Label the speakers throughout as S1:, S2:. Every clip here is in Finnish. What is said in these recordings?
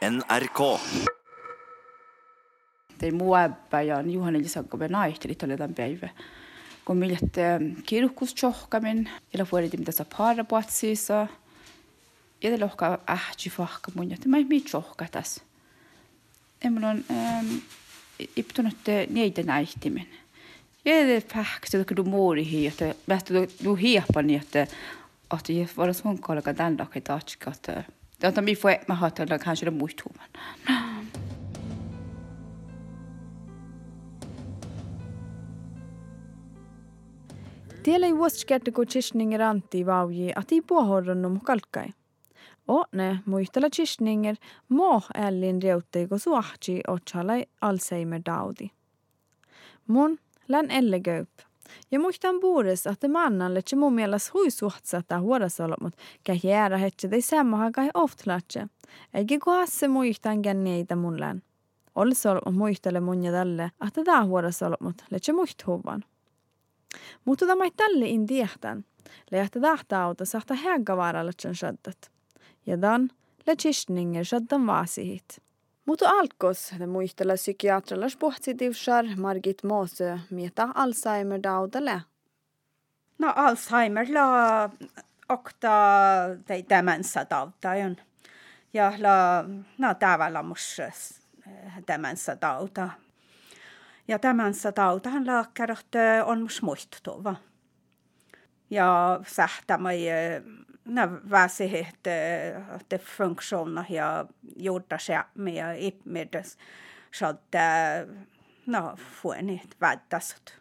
S1: NRK.
S2: Tei muapäivän Juhani Lisankomme naihteli tälle tämän päivä. Kun millet kirkkus tjohkamin, ja vuodet mitä saa parra puhatsiisa, ja te lohka ähti fahka mun, että mä ei mit tjohka tässä. Ja mulla on iptunut neitä näihtimin. Ja det pähkästi, että du muuri hii, että mä du hiepani, että att det var sån kollega den dag i dag att att vi får med hat eller kanske det måste man.
S3: Tiellä ei vuosikerta kun kistninger anti vauji, att i puohorronnum kalkkai. O ne muistella kistninger mo ällin reuttei kun suahti otsalai Alzheimer daudi. Mun län elle göyp. Ja muistan puures, että mannalle, että mun mielestä hui suhtsata huorasolmut, kähiärä hetse tai semmoha kai oftlatse. Eikä kohasse muistan känneitä mun län. Oli solmut muistele mun ja tälle, että tää huorasolmut, letse muist huvan. Mutta tämä ei tälle in tiehtän. Lehtä tähtä auta sahta hägavaralle sen shaddat. Ja dan, le chistninger shaddan vaasihit. Mutta alkos muistella psykiatrallas pohtsitivsar Margit Måsö mieta Alzheimer daudale.
S4: No Alzheimer la okta tai demensa daudajan. Ja la no tavalla mus demensa dauda. Ja demensa daudahan lääkärit on mus muistutuva. Ja sähtämai när väsihet det funktioner ja gjorda sig med ipmedes så att no fuenit vädasut.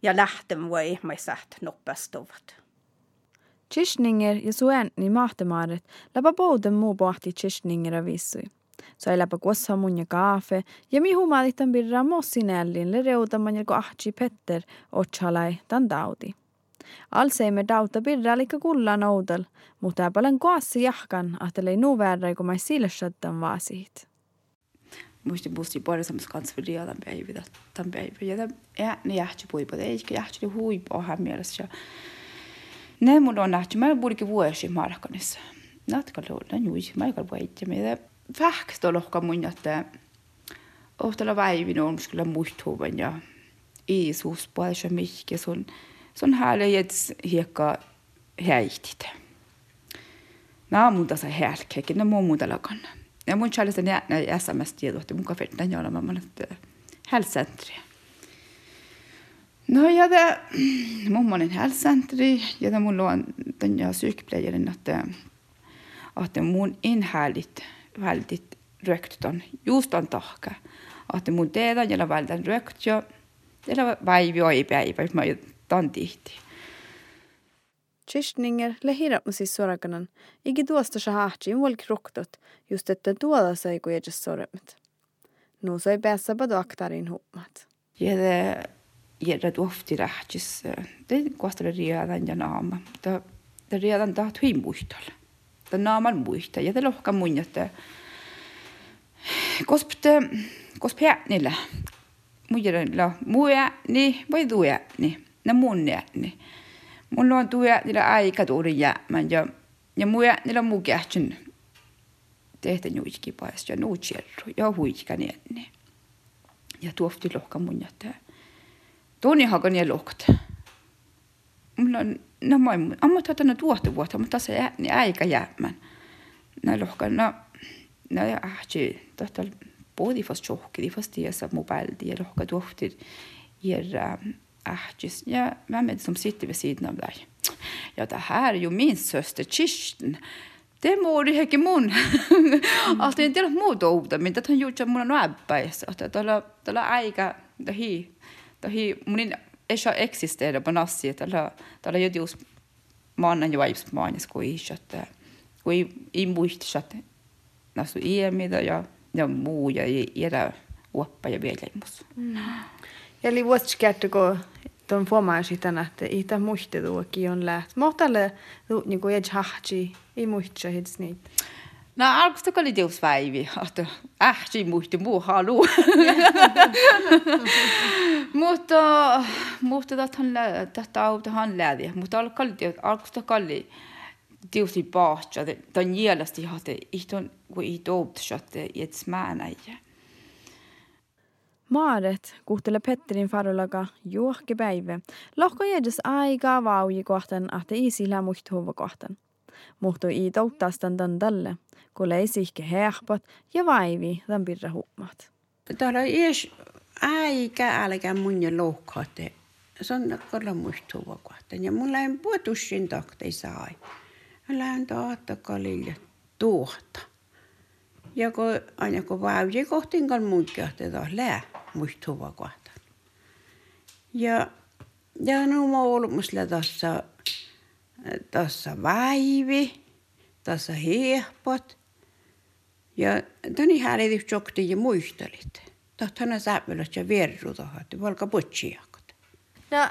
S4: Ja lähtem voi mai säht noppastuvat.
S3: Kistninger ja suenni mahtemaaret läpä pouden muu pohti kistninger avissui. Sai läpä kuossa mun ja kaafe ja mi humalitan birra mossinellin le reutaman ja ahti Petter otsalai tan daudi. Alzheimer dauta birra lika kulla noudel, mutta paljon koassi jahkan, ahtelei nuu väärä, kun mä sille shottan vaasihit.
S2: Muisti busti semmoista kansveria tämän päivä, tämän päivä. Ja ääni jähti puipa, eikä jähti huipa ohan mielessä. Ne mun on nähty, mä budikin vuosi markkanissa. Natkalla on juuri, mä eikä vuoitte. Mä vähkästä lohka mun, että ohtella väivin on kyllä muistuvan ja Iisus paljon mikä sun sun häälejets hiekka häihtit. Mä oon muuta se häälkekin, ne muu muuta lakan. Ja mun chalisen jäännä SMS-tiedot, että mun kafettan ja olemaan että hälsentri. No ja det, mun on hälsentri, ja det mun luon den ja sykepleieren, että että mun inhäälit väldigt rökt on just on tahka. Että mun teedan ja väldigt rökt ja det päivä ei päivä, mä tan tihti.
S3: Kistninger le hirapmusi soraganan, igi tuosta sa hahti wal kroktot, just että tuoda sai kun jäjes soremmet. Nu sai päässä padu aktarin huumat.
S2: Jede jede tuofti rahtis, det kostar redan ja naama. Det det redan taht hui muistal. Det naaman muista, ja det lohka mun, että kospte, kospäänillä, mujerilla, voi tuja, niin na mun jääni. Mulla on tuja niillä aika tuuri jäämän ja, ja mun niillä muu kähtsyn tehtä paas ja nuu tjerru ja huiska nienni. Ja tuofti lohka mun jättää. Tuoni hakan ja lohkata. Mulla on, no moi, amma tätä no tuohta vuotta, mutta tässä jääni aika jäämän. Nää lohka, no, no ja ahti, tohtal både fast tjohki, fast tiesa mobildi ja lohka tuofti. Ja Ahtis, ja, vem är det som sitter vid sidan av dig? Ja, det här är ju min syster Kirsten. Det mår ju hekki mun. Det inte är muuta uutta, gjort att mun on äbpäis. Että tällä tällä aika dahi dahi munin ei existera på nassi, että tällä tällä jo just mannen jo vaivs maanis kuin isä, että kun ei, ei muista, että nasu iemida ja ja muu ja jäädä uoppa ja vieläimus. Mm.
S3: Eli vuosikerta, kun tuon puomaan sitä nähtä, itä muista tuokin on läht. Mohtalle niinku ei hahti, ei muista hits niitä.
S2: No alkuun tuolla oli teus väivi, että ähti muista muu halu. Mutta mutta tätä autahan lähti, mutta alkuun tuolla oli tiusi paahtia, tämän jäljestä ihan, että ei tuon, kun ei tuolla, että ei edes määnäjä.
S3: Maaret kuhtele Petterin farulaga juohke päivä. Lohko jädes aikaa vauji kohtan, että isillä muistuva kohtan. Muhtu i touttastan tämän tälle, kun leisihke hehpat ja vaivi tämän pirra huumat.
S1: Täällä ees aika älkä mun ja lohkate. Se on kyllä muistuva kohtan. Ja mulla ei puotussin taktei saa. Lähen taata kalille tuota. Ja kun aina kun vauji kohtin kan muikkiahte taas lää muistuva kohtaan. Ja, ja no mä olmusla tässä, tässä vaivi, tässä hiehpot. Ja tani hääliti jokti ja muistelit. Tahtana säpylöt ja vierru tuohon, valka putsiakot.
S3: No,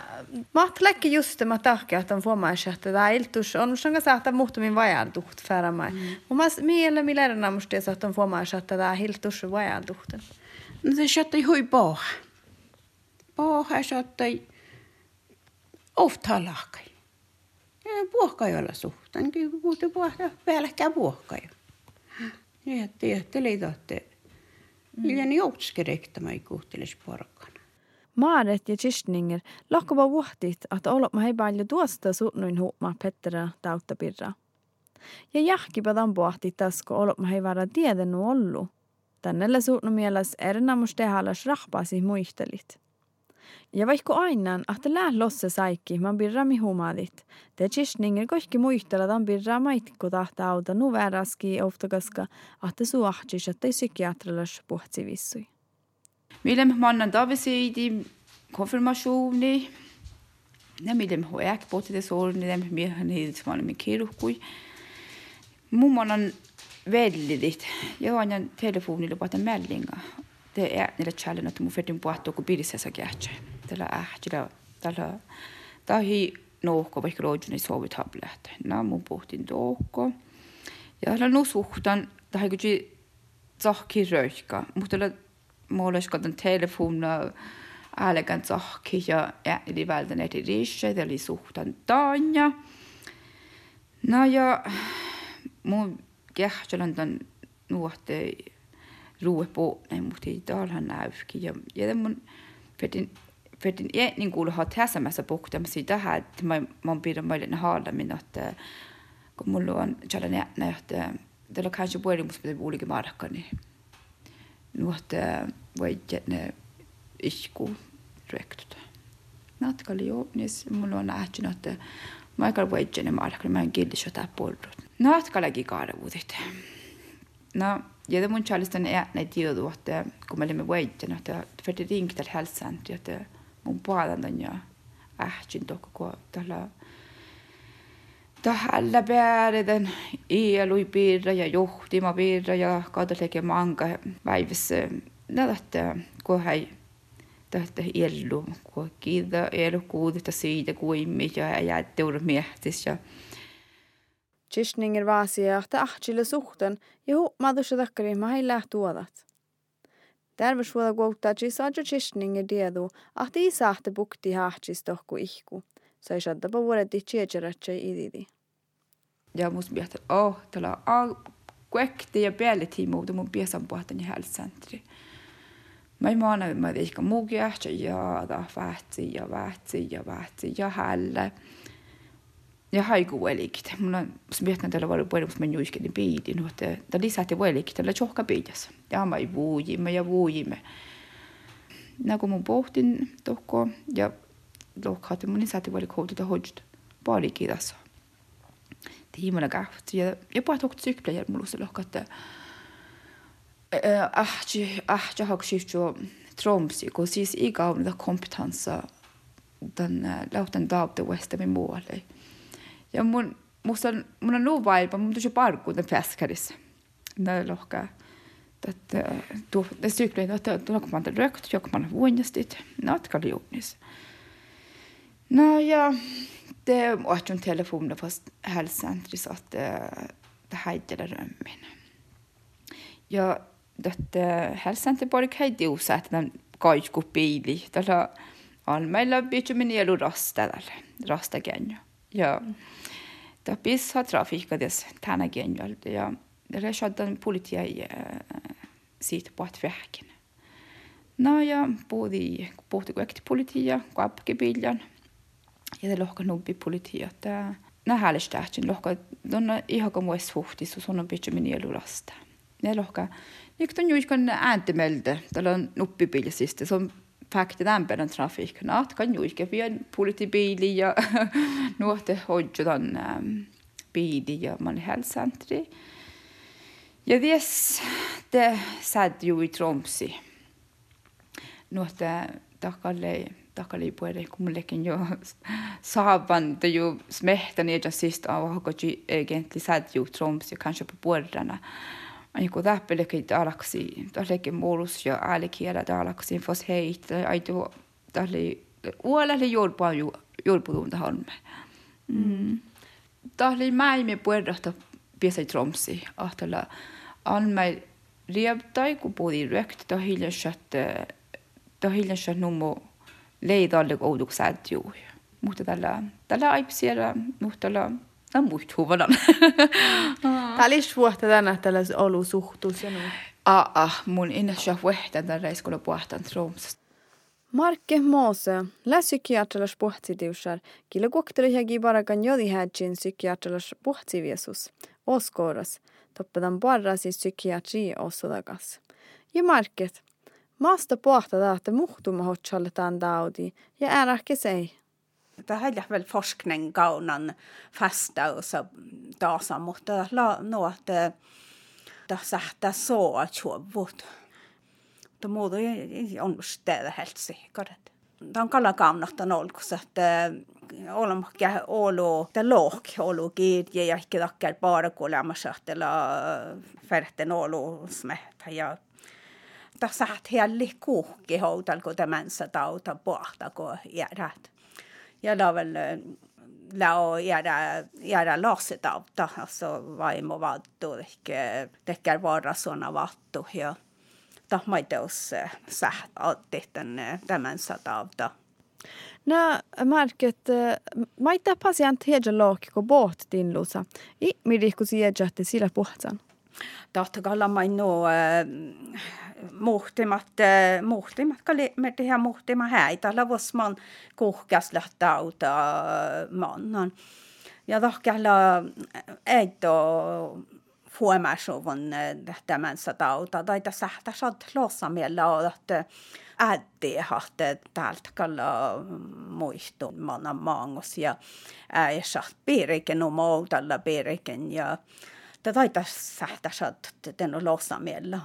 S3: maht läkki just det tahke att de får man sätta där iltus on som saattaa muhtumin vajan tuht färamai. Mm. Och mas miele millerna måste så att de får man sätta där hiltus vajan tuhten.
S1: No se sattui hui poha. Poha sattui ofta lahkai. Ja puhka ei olla suhtaan, niin kuutte puhka päälläkään puhka jo. Ja tiedätte tohte. Ja niin outskerekta ei kuhtelis porkkana.
S3: Maaret ja Kirstninger lakkava vuohtit, että olot mä paljon tuosta suutnuin huumaa Pettera tauttapirra. Ja jahkipadan pohti tas, kun olot mä vara tiedännyt ollut. Tännellä suutnu mieles erinamus tehalas rahpasi muistelit. Ja vaikka aina, että lää losse saikki, man birrami humadit. Te Kirstninger kaikki muistella tämän birra maitku tahta auta nu vääräski oftakaska, että suahtis, että ei psykiatrilas puhtsi vissui.
S2: Millem mannen davisiidi konfirmationi. Ne millem hoek boti det sol ne dem mir han hit mal med kirukui. Mumman väldigt. Jag har en telefon eller bara en melding. Det är när det challen att mun fettin puhuttu kun pirisessä kähtsä. Tällä ähtillä tällä tahi nohko vaikka roojuni sovi tablet. No mun puhtin tohko. Ja tällä no suhtan tahi kun tsahki röykka. Mutta tällä målas god den telefon alle gan zoch ja ja die Welt net rische der li sucht an Danja na ja mu gehtelen dan nuotte ruue på ei muhti dalhan näyfki ja ja mun fetin fetin niin kuulu ha tässämässä puktamassa tähän että mä mä pidän meille haalla minä että kun mulla on sellainen että tällä kanske puoli musta pitää puolikin markkani nuotte vaidjene ihku rektuta. Natkali jo, nis mulla on nähty, että aikal vaidjene markkani, mä en killisö tää puolrut. Natkalagi kaaravuutit. No, ja det mun charlistan är när det då att kun mä olemme vaidjene, että för det että mun puolan den ja ähtsin tokko, kun tällä Tällä päädetään ielui piirra ja johtima piirra ja kaudallekin manga päivässä näitä kohai tähtä ielu, kun kiitä elu kuudita siitä kuimmi ja jätteur miehtis ja
S3: Kirstninger vaasi että ahtsille suhten ja huomaatussa takkari mailla tuodat. Terves vuoda kuottaji saadja Kirstninger diedu, että ei saahte bukti hahtsis tohku ihku. Sai saddapa vuodetti tjejerätsä ididi.
S2: Ja musta miettiä, että oh, tällä on kuekti ja päälletiimo, mutta mun piesan puhutaan ja hälsentri. Mä ei maana, mä ehkä mugia, ja da vähtsi ja vähtsi ja vähtsi ja hälle. Ja haiku velikit. Mulla on, jos mietitään tällä paljon paljon, mä juiskelin piidin, että tämä lisäti velikit, tällä tjohka piidässä. Ja mä ei vuujimme ja vuujimme. Nää kun pohtin tohko ja lohkaatte mun lisäti velik hoituta hoidut. Paljon kiitos. Tiimana kahti ja jopa tohko sykleja mulla se lohkaatte ahti ahti hagskift jo tromsi kun siis iga om det kompetansa den lautan daabte westa min måle ja mun musta mun on nu vaipa mun tuossa parkku den peskaris när lohka että tuo det cyklar että tuo kun man rökt jag man vuonjastit nat kaljonis no ja det var en telefon fast hälsocentret så att det hejde römmin ja että hälsanteborg heidi usa, että tämän kaikku piili. Tällä on meillä bitumini elu rasta tällä, rasta kenyo. Ja ta pissa trafiikades tänä genjalta ja reshadan politia siitä puhat vähkin. No ja puhuttiin, puhuttiin kaikki politia, kapki piljan. Ja det lohka nubbi politia, että nä häälestäätsin lohka, donna ihan kuin muissa huhtissa, sun on pitkä minä lasta. Ja lohka, niin kun juiskan ääntemelde, tällä on nuppi pilsistä, se on fakti lämpärän trafiik. Naat kan juiska vielä politibiili ja nuote hoidjutan biili ja man ähm, hälsantri. Ja ties te sad ju i Tromsi. Nuote takalle takalle puolelle kummallekin jo saavan te ju smehtan ja sist av hako egentli sad ju Tromsi kanske på bordarna. Aiku täppeleki alaksi, tälleki muulus ja äälikielä alaksi fos heit, aitu tälle uolelle juurpaa ju juurputunta holme. Mm. Tälle mäimme puolelta piesai Tromsi, ahtella almai riebtai, kun puhuttiin rökt, ta hiljaisat, ta hiljaisat nummo leidalle kouduk säädjuu. Mutta tällä, tällä aipsiellä, mutta tällä Muista huvadan.
S3: Tämä oli suhta tänä tällä olosuhtus ja noin.
S2: Ah, mun inne saa vuhtaa tämän reiskolla puhtaan Tromsasta.
S3: Marke Moose, lä psykiatrilas puhtsitiusar, killä kuokteli hägi barakan jodi hädjin psykiatrilas puhtsiviesus, oskoras, toppedan barras i psykiatri osudagas. Ja market, maasta pohta että muhtuma hotsalletaan daudi, ja ärähke sei.
S4: Det här väl forskning kaunan fasta och så tasa, mutta la no että tässä så att chuovut. Det muuta ei on städä helt säkert. Dan kalla kaunahta nolkus, että olemme olo, det låg olo kirje ja ikke takker bare kuulemassa, että färten olo smehtä ja tässä hälli kuhki houdal, kun tämän tauta pohta, kun jäädät. Ja la väl la göra, göra laset av det, alltså vaimo vattu, ehkä tekkär vara såna vattu ja tahmaiteus säht tehtäne tämän satavta.
S3: No, market, maita pasient heja look ko boot tinlusa. I midi ku sieja te sillä puhtsan.
S4: Tahtakalla maino muhtimat, muhtimat, kali me tehdä muhtima häitä, lavos man kuhkas lähtauta mannan. Ja tahkalla eito fuomasuvun tämän satauta, tai tässä sad lossamiellä että hahte täältä kalla muistu mana maangos ja äisat piiriken omoutalla piiriken ja tätä sähtä sad den lossamiellä.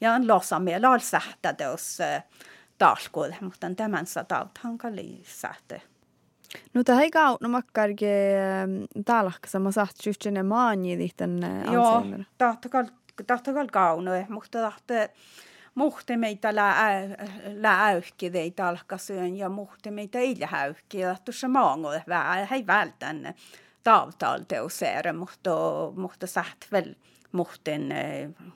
S4: Ja lossamiellä on sähtä teos talkuille, mutta tämän satauthan kalli sähtä.
S3: No tämä ei kauna makkarge talaksa, mä saat ne maani lihten
S4: Joo, tahtakal, tahtakal kauna, mutta tahte muhte meitä läyhki ei talkasyön ja muhte meitä ei läyhki. Ja tuossa maangolle vähän, hei vältän tavtalteoseere, mutta, mutta säht väl muhten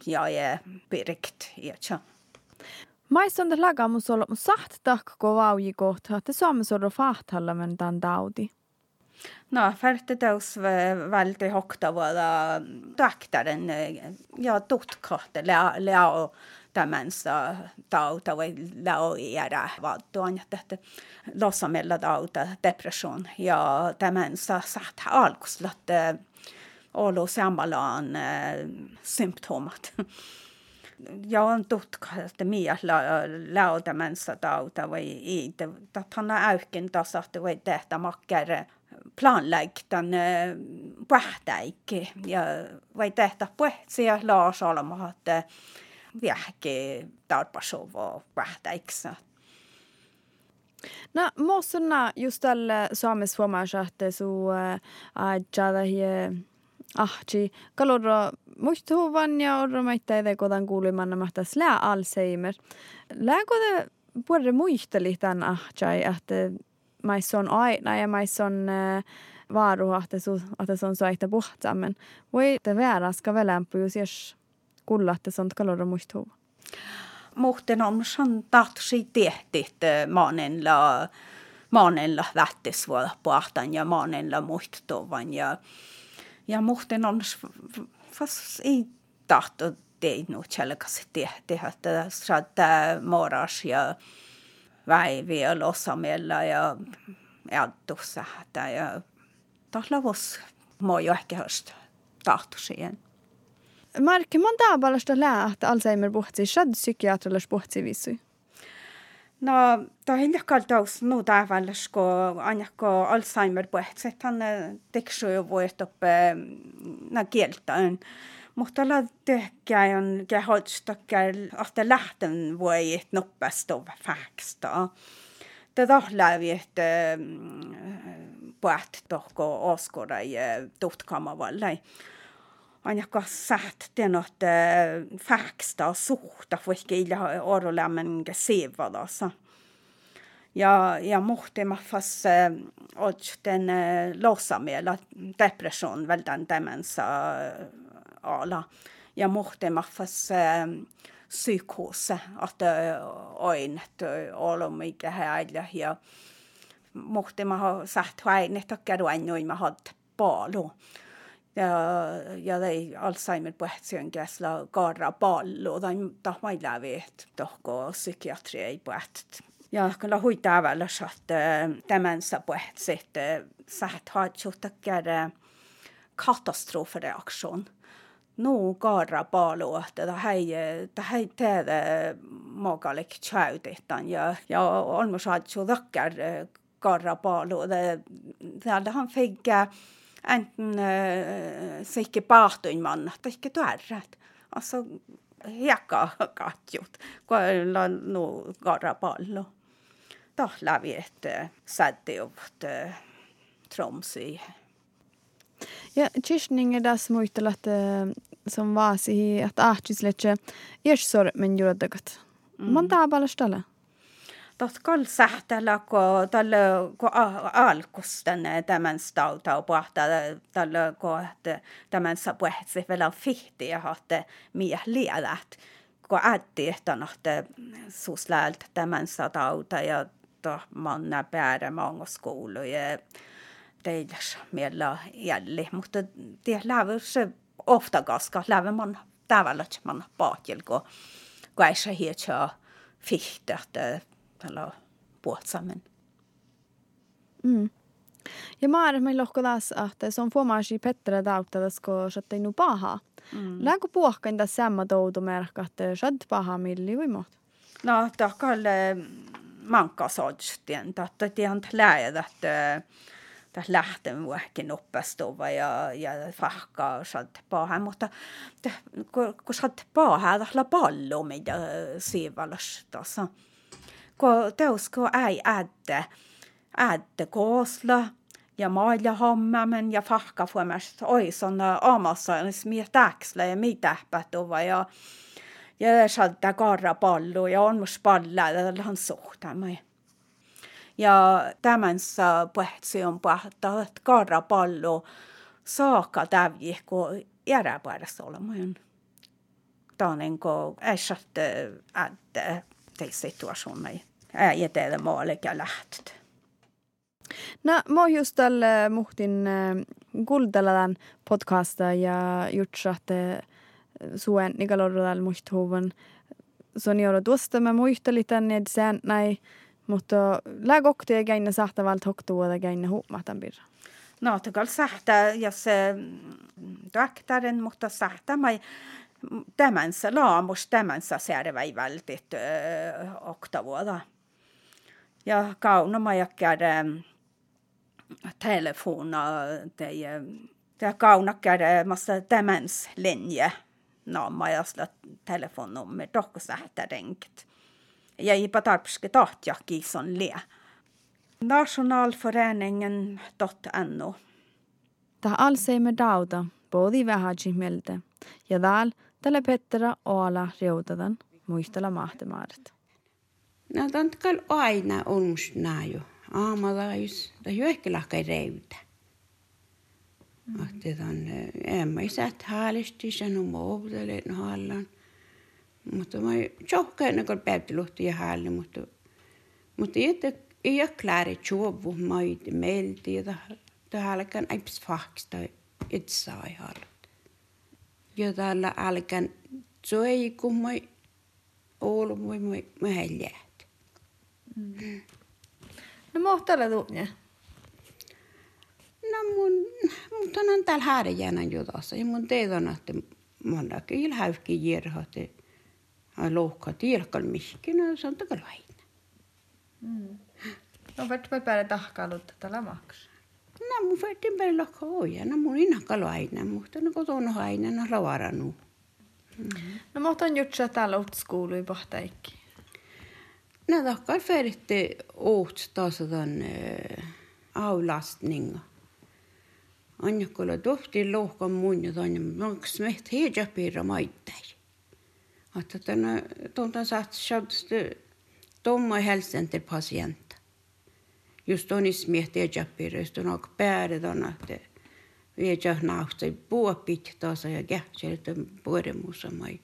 S4: ja ja pirkt, ja
S3: Maiston laga mun solo mun saht takko vauji kohta, että saamme solo fahtalla tämän taudi.
S4: No, färte teus välti hoktavalla taktaren ja tutkahte leo tämänsa tauta vai leo iärä vaattuan, että lossamella tauta depression ja tämänsa saht alkuslat olo sammalaan symptomat. ja on tutka, että miellä lautamänsa tauta vai ei. Tatana äykin tasahti vai tehtä makkere planlägtan pähtäikki ja vai tehtä puhetsiä laasalma, että viehki tarpasuvo pähtäiksa.
S3: No, måste just tällä saamesfuomassa, että su ahti kalorro muistuvan ja orro maita ede kodan kuulimanna mahtas lää Alzheimer. Lääkode puolelle muisteli tämän ahtai, että mais on aina ja mais on että su, että se on soita puhtaamen. Voi te vääräska välämpö, jos jos kulla, että se on kalorro muistuva.
S4: Muhten on san tahtsi tehtit maanen la maanella vättisvuoda pohtan ja maanella muistutuvan ja ja muuten on ei tahto teinud sellega tehdä tätä saada moras ja väiviä losamella ja ajatussa ja tahlavus må jo ehkä tahto siihen.
S3: Marke man tabalasta lää, että Alzheimer puhtsi, shad psykiatrilas puhtsi visui?
S4: No, ta hiljakaal taus no tavallis, kun ainakaan Alzheimer puhtsi, että hän tekee jo vuotta na kieltään. Mutta alla tykkää on kehotstakar että lähten voi nopeasti faksta. Tätä lävi, että puht tohko oskoda ja on jaka säätten att fäksta och suhta vaikka illa orolamen siivadassa. Ja, ja muhtimaffas otsten eh, eh, lossamiela depression väldan demensa eh, ala. Ja muhtimaffas psykos, att oinet olomikä häillä ja muhtimaha sähtöainet och käduannoimahat paalu. Ja, ja ei Alzheimer puhetsion käsla garra pallo, tai tahmai lävi, että tohko psykiatri ei puhet ja kyllä huitaa vällä att demensa på ett sätt satt har kära katastrofreaktion. No garra palo, että det. Här det här tehdä mogalik tjäytetan ja ja on myös saat så dackar garra palo det det han fick enten äh, sikke pahtuin manna tai ikke tuärrät. Alltså hiekka katjut, kun on no garra pallo da lävi, että säddiovat Tromsø.
S3: Ja Kirstninger das muistelat som vasi att ahtisletse ersor men juodagat. Man taabalastala.
S4: Tot kol sähtälä, kun tällä kun alkus tänne tämän stauta puhta tällä kun tämän sa puhtsi vielä fihti ja hatte mie liedät. Kun ätti, että nohte susläältä tämän satauta ja manna bära många skolor ja teilläs meillä jälli, mutta läver se ofta ganska läver man tavallaan man paatjel kun kaisa hietsä fihtä että tällä puhtsammen.
S3: Mm. Ja maar meil lohko taas, että se on fuomasi Petra tauttadas, kun sä nu paha. Mm. Länkö puhkan tässä samma toudu merkka, että sä paha milli või muut?
S4: No, takalle mankasodstien, että tiedän läjät, että lähten vuohkin oppastova ja, ja fahkaa saat paha, mutta kun, kun saat paha, tahla pallo mitä sivalastassa. Kun teusko ei ädde, ädde koosla, ja mailla hommamen ja fahka fuomast oison aamassa, niin täksla ja mitä pätova ja ja saada karrapallo ja on mus palla han suhtamme. Ja tämän saa on pahtaa, että karrapallo saakka tävji, kun järjepäivässä olemaan. Tanen kun ei satt että tei ei etelä maalikä lähtöt.
S3: No, mä just tälle muhtin kuuntelemaan podcasta ja jutsatte suen nigalorudal muistuvan. Son joudut tuostamme muistelitan need sen näin, mutta lääkokti ei käynä sahtavalt hoktuuda käynä huomatan pirra.
S4: No, tekal sähtä, jos se doktorin, mutta sähtä mai tämänsä laamus, tämänsä särväivältit oktavuoda. ja kaunomajakkäden mm, telefona teie ja kaunakäden massa demenslinje naama ja sillä telefonnummer tokko sähtärenkt. Ja ipa tarpske tahtjakki son le. Nationalföreningen.no
S3: Tähän alseimme dauta, både vähäkin mieltä, ja täällä tällä Pettera Oala riutadan muistella mahtemaaret.
S1: No tantkal aina onmusnaju. Aamalais, ta jo ehkä lahkai reuda. Että on emma isät haalisti sen on muovutelle hallan. Mutta mä johkaan kun päivät luhti ja halli, mutta mutta ei ole kläri chuovu maidi meilti ja tähälläkään aips fahksta itse aihallut. Ja täällä älkän söi kun moi oulu moi moi moi häljät.
S3: No mohtalla tuunne.
S1: No mun, mutta on täällä häärejänä jutassa. Ja mun teetän, että mun kyllä häyhki järhate. Lohka tielkal mihki, no se on takal vain.
S3: No vart voi päällä tahkailut tällä maks.
S1: No mun fettin päällä hoja, no mun inakal aina, mutta no kotona aina, no lavaranu.
S3: No mohtan jutsa täällä utskoului pohtaikki.
S1: No takkar färditte åt taas den äh, avlastninga. Anjakolla tohti lohkan mun ja tonne maks meht heja piirra maittai. Että tänä tuonta saat shadst tomma hälsen till patient. Just on ismiet heja piirra, just on ak pääre tonne, että viedä nahtoi puopit taas ja kähtsel, että puoremussa mai.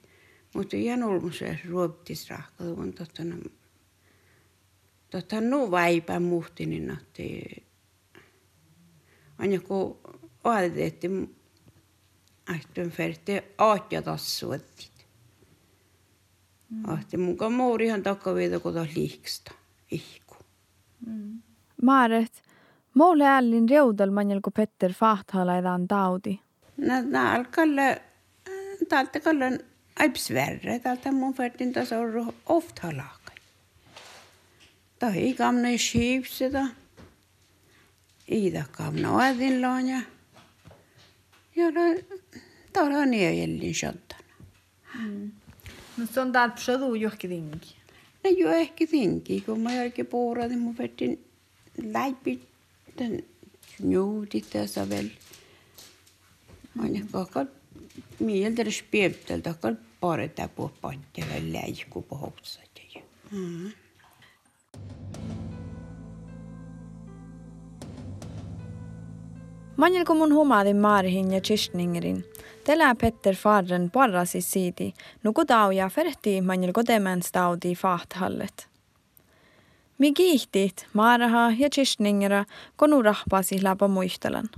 S1: Mutta ihan olmussa ruoptis rahkaa, on tottana Tuota nuu vaipa muhti niin nahti. On joku oadetti ahtun ferti aatja tassuettit. Mm. Ahti mukaan muurihan takaviita kuta liiksta. Ihku. Mm.
S3: Maaret, mulle ällin reudelmanjal kun Petter Fahthala edan taudi.
S1: No, no alkalle, äh, täältä kallan aipsverre, täältä mun fertin tasa on ofthalak. Tai kamne skipseda. Ida kamne oedillaan ja ja täällä on jäljin shottana.
S3: No se on täällä psadu johonkin tinki.
S1: Ne jo ehkä tinki, kun mä jälkeen puhuradin mun vetin läpi den juudit tässä väl. Aina kakal mieltä spiepteltä på patja väl läikku på hoksat. Mm.
S3: Manjelko mun humadin maarihin ja chistningerin. Telää Petter farren parrasi siiti, nuku tauja ferhti manjelko demens taudi fahthallet. Mi kiihtit maaraha ja chistningera konu rahpasi läpä muistelan.